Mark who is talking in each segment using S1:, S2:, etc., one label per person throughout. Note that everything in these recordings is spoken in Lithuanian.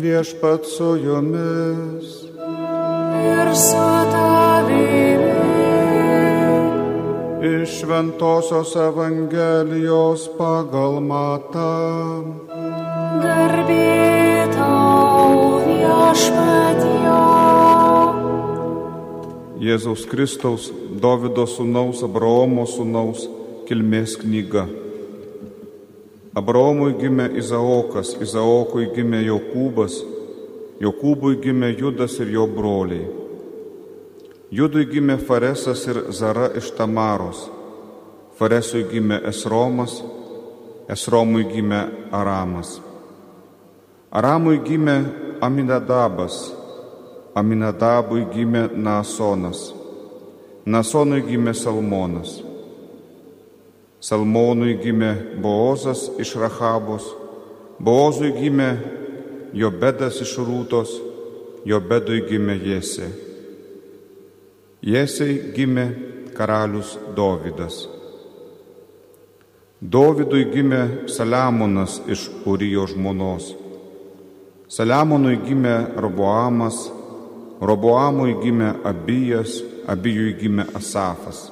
S1: viešpat su jumis.
S2: Ir su tavimi.
S1: Iš Šventojios Evangelijos pagal Matą.
S2: Garbė tau viešpatie.
S1: Jėzaus Kristaus, Davido sūnaus, Abraomo sūnaus kilmės knyga. Abraomui gimė Izaokas, Izaokui gimė Jokūbas, Jokūbui gimė Judas ir jo broliai. Judui gimė Faresas ir Zara iš Tamaros, Faresui gimė Esromas, Esromui gimė Aramas. Aramui gimė Aminadabas, Aminadabui gimė Nasonas, Nasonui gimė Salmonas. Salmonui gimė Boozas iš Rahabos, Boozui gimė Jobedas iš Rūtos, Jobedui gimė Jėsė. Jėsei gimė karalius Dovydas. Dovydui gimė Saliamonas iš Urijo žmonos. Saliamonui gimė Roboamas, Roboamui gimė Abijas, Abijui gimė Asafas.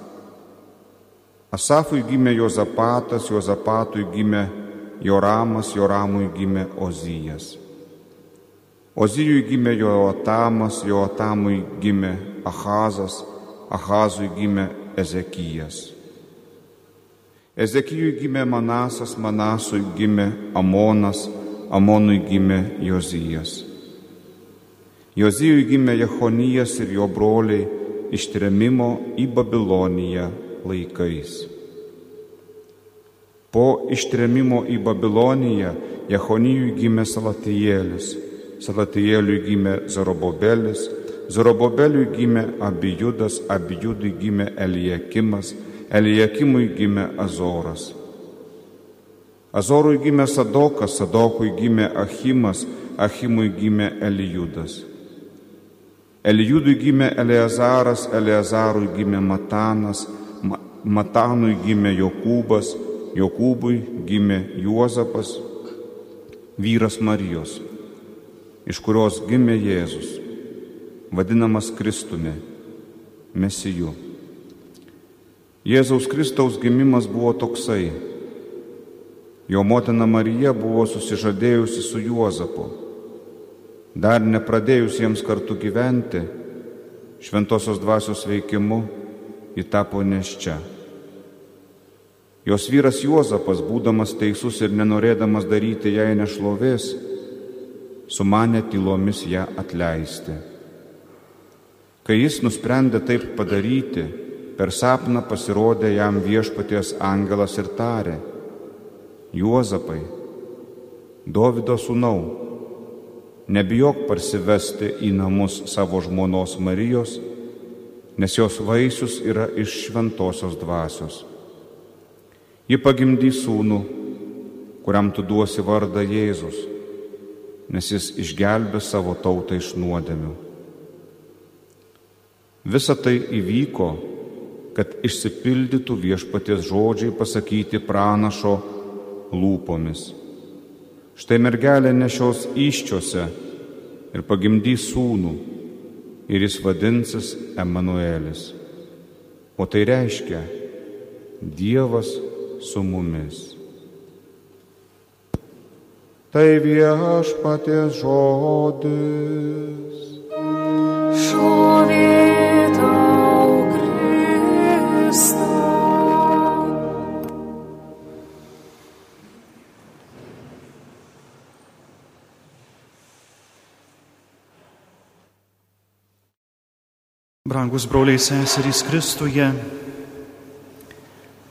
S1: Asafui gimė Jozapatas, Jozapatui gimė Joramas, Joramui gimė Ozijas. Ozijui gimė Joatamas, Joatamui gimė Ahazas, Ahazui gimė Ezekijas. Ezekijui gimė Manasas, Manasui gimė Amonas, Amonui gimė Jozijas. Jozijui gimė Jehonijas ir jo broliai ištremimo į Babiloniją laikais. Po ištremimo į Babiloniją Jehonijui gimė Salatijėlis, Salatijėliui gimė Zarobobelis, Zarobobeliui gimė Abijudas, Abijudui gimė Elijakimas, Elijakimui gimė Azoras. Azorui gimė Sadokas, Sadokui gimė Achimas, Achimui gimė Elijudas. Elijudui gimė Eleazaras, Eleazarui gimė Matanas, Matanui gimė Jokūbas, Jokūbui gimė Juozapas, vyras Marijos, iš kurios gimė Jėzus, vadinamas Kristumi, Mesiju. Jėzaus Kristaus gimimas buvo toksai. Jo motina Marija buvo susižadėjusi su Juozapu. Dar nepradėjus jiems kartu gyventi, šventosios dvasios veikimu, ji tapo neščia. Jos vyras Juozapas, būdamas teisus ir nenorėdamas daryti jai nešlovės, sumanė tylomis ją atleisti. Kai jis nusprendė taip padaryti, per sapną pasirodė jam viešpaties angelas ir tarė, Juozapai, Dovido sūnau, nebijok parsivesti į namus savo žmonos Marijos, nes jos vaisius yra iš šventosios dvasios. Ji pagimdys sūnų, kuriam tu duosi vardą Jėzus, nes jis išgelbė savo tautą iš nuodėmių. Visa tai įvyko, kad išsipildytų viešpaties žodžiai pasakyti pranašo lūpomis. Štai mergelė nešios iščiose ir pagimdys sūnų ir jis vadinsis Emanuelis. O tai reiškia Dievas su mumis. Tai viešpaties žodis.
S3: Brangus broliai seserys Kristuje,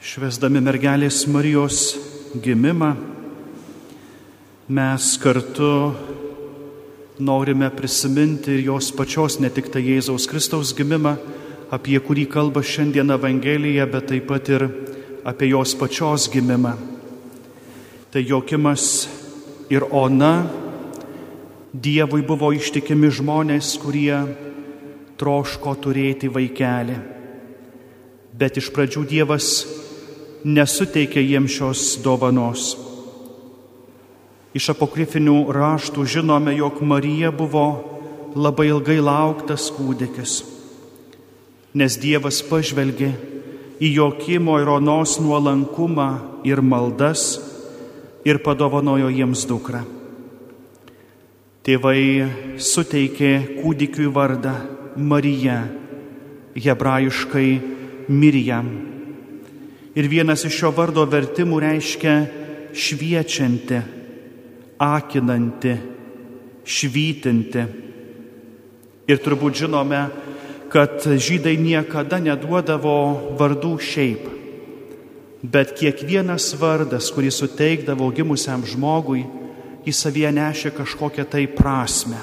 S3: švesdami mergelės Marijos gimimą, mes kartu norime prisiminti ir jos pačios, ne tik tai Jėzaus Kristaus gimimą, apie kurį kalba šiandien Evangelija, bet taip pat ir apie jos pačios gimimą. Tai Jokimas ir Ona Dievui buvo ištikimi žmonės, kurie troško turėti vaikelį. Bet iš pradžių Dievas nesuteikė jiems šios dovanos. Iš apokrifinių raštų žinome, jog Marija buvo labai ilgai lauktas kūdikis, nes Dievas pažvelgė į Jokimo ir Onos nuolankumą ir maldas ir padovanojo jiems dukrą. Tėvai suteikė kūdikiui vardą Marija, hebrajiškai Mirjam. Ir vienas iš šio vardo vertimų reiškia šviečianti, akinanti, švytinti. Ir turbūt žinome, kad žydai niekada neduodavo vardų šiaip, bet kiekvienas vardas, kurį suteikdavo gimusiam žmogui, į savyje nešė kažkokią tai prasme.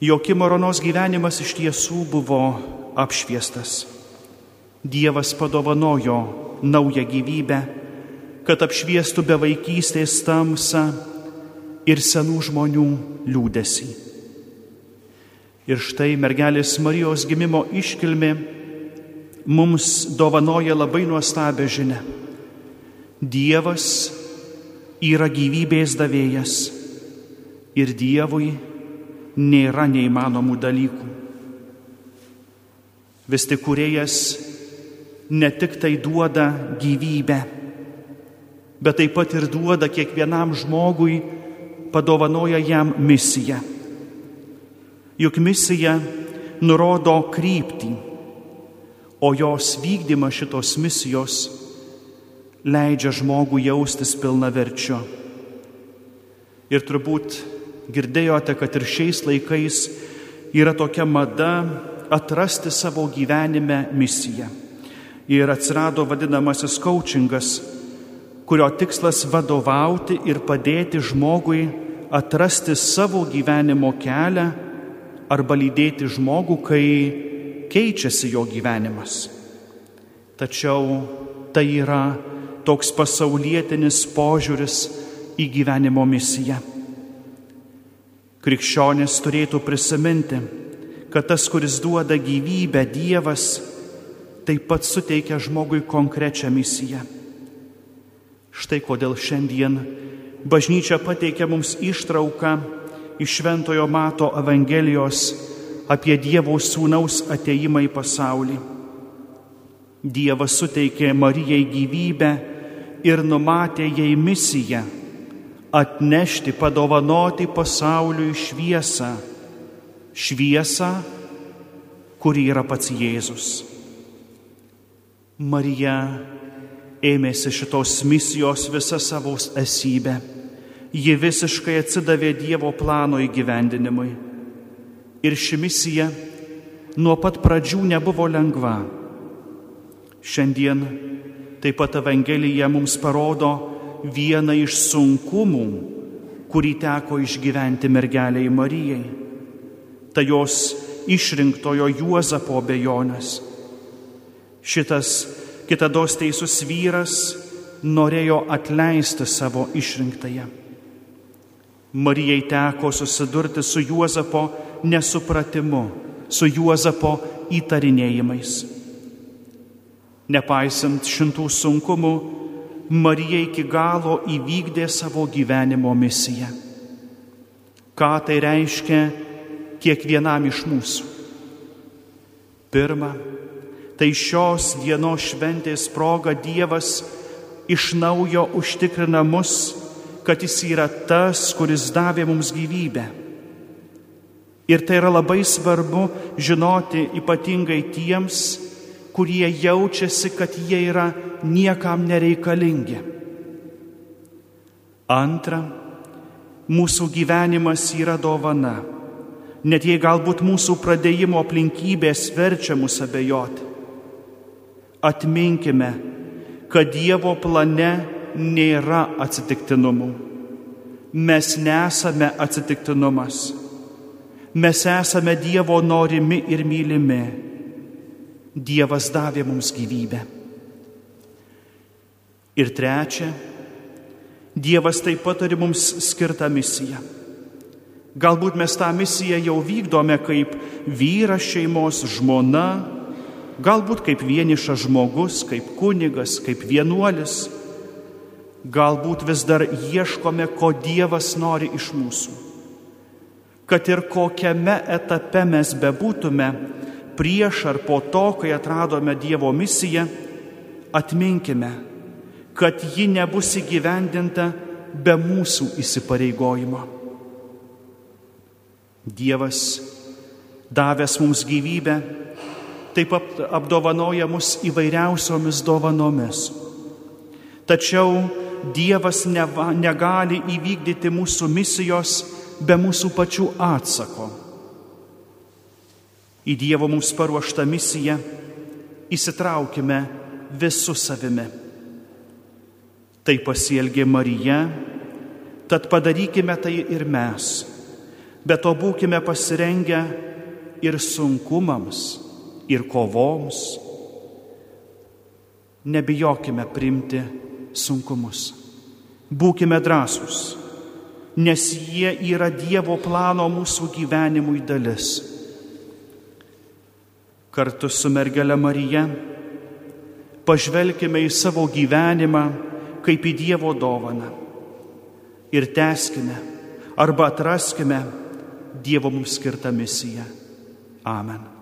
S3: Jokimo Ronos gyvenimas iš tiesų buvo apšviestas. Dievas padovanojo naują gyvybę, kad apšviestų be vaikystės tamsą ir senų žmonių liūdėsi. Ir štai mergelės Marijos gimimo iškilmė mums dovanoja labai nuostabę žinę. Dievas yra gyvybės davėjas ir Dievui nėra neįmanomų dalykų. Vis tik kuriejas ne tik tai duoda gyvybę, bet taip pat ir duoda kiekvienam žmogui, padovanoja jam misiją. Juk misija nurodo kryptį, o jos vykdymas šitos misijos leidžia žmogų jaustis pilnaverčiu. Ir turbūt girdėjote, kad ir šiais laikais yra tokia mada atrasti savo gyvenime misiją. Ir atsirado vadinamasis coachingas, kurio tikslas vadovauti ir padėti žmogui atrasti savo gyvenimo kelią arba lydėti žmogų, kai keičiasi jo gyvenimas. Tačiau tai yra toks pasaulietinis požiūris į gyvenimo misiją. Krikščionis turėtų prisiminti, kad tas, kuris duoda gyvybę, Dievas, taip pat suteikia žmogui konkrečią misiją. Štai kodėl šiandien bažnyčia pateikia mums ištrauką iš Šventojo Mato Evangelijos apie Dievo sūnaus ateimą į pasaulį. Dievas suteikė Marijai gyvybę ir numatė jai misiją atnešti, padovanoti pasauliui šviesą, šviesą, kuri yra pats Jėzus. Marija ėmėsi šitos misijos visą savo esybę. Ji visiškai atsidavė Dievo plano įgyvendinimui. Ir ši misija nuo pat pradžių nebuvo lengva. Šiandien taip pat Evangelija mums parodo vieną iš sunkumų, kurį teko išgyventi mergeliai Marijai. Tai jos išrinktojo Juozapo bejonės. Šitas kitados teisus vyras norėjo atleisti savo išrinktąją. Marijai teko susidurti su Juozapo nesupratimu, su Juozapo įtarinėjimais. Nepaisant šimtų sunkumų, Marija iki galo įvykdė savo gyvenimo misiją. Ką tai reiškia kiekvienam iš mūsų? Pirma, tai šios dienos šventės proga Dievas iš naujo užtikrina mus, kad Jis yra tas, kuris davė mums gyvybę. Ir tai yra labai svarbu žinoti ypatingai tiems, kurie jaučiasi, kad jie yra niekam nereikalingi. Antra, mūsų gyvenimas yra dovana, net jei galbūt mūsų pradėjimo aplinkybės verčia mus abejoti. Atminkime, kad Dievo plane nėra atsitiktinumų. Mes nesame atsitiktinumas. Mes esame Dievo norimi ir mylimi. Dievas davė mums gyvybę. Ir trečia, Dievas taip pat turi mums skirtą misiją. Galbūt mes tą misiją jau vykdome kaip vyras šeimos, žmona, galbūt kaip vienišas žmogus, kaip kunigas, kaip vienuolis. Galbūt vis dar ieškome, ko Dievas nori iš mūsų. Kad ir kokiame etape mes bebūtume, prieš ar po to, kai atradome Dievo misiją, atminkime, kad ji nebus įgyvendinta be mūsų įsipareigojimo. Dievas, davęs mums gyvybę, taip apdovanoja mus įvairiausiomis dovanomis. Tačiau Dievas neva, negali įvykdyti mūsų misijos be mūsų pačių atsako. Į Dievo mums paruoštą misiją įsitraukime visų savimi. Tai pasielgė Marija, tad padarykime tai ir mes. Bet to būkime pasirengę ir sunkumams, ir kovoms. Nebijokime primti sunkumus. Būkime drąsūs, nes jie yra Dievo plano mūsų gyvenimui dalis. Kartu su mergelė Marija pažvelkime į savo gyvenimą kaip į Dievo dovaną ir teskime arba atraskime Dievo mums skirtą misiją. Amen.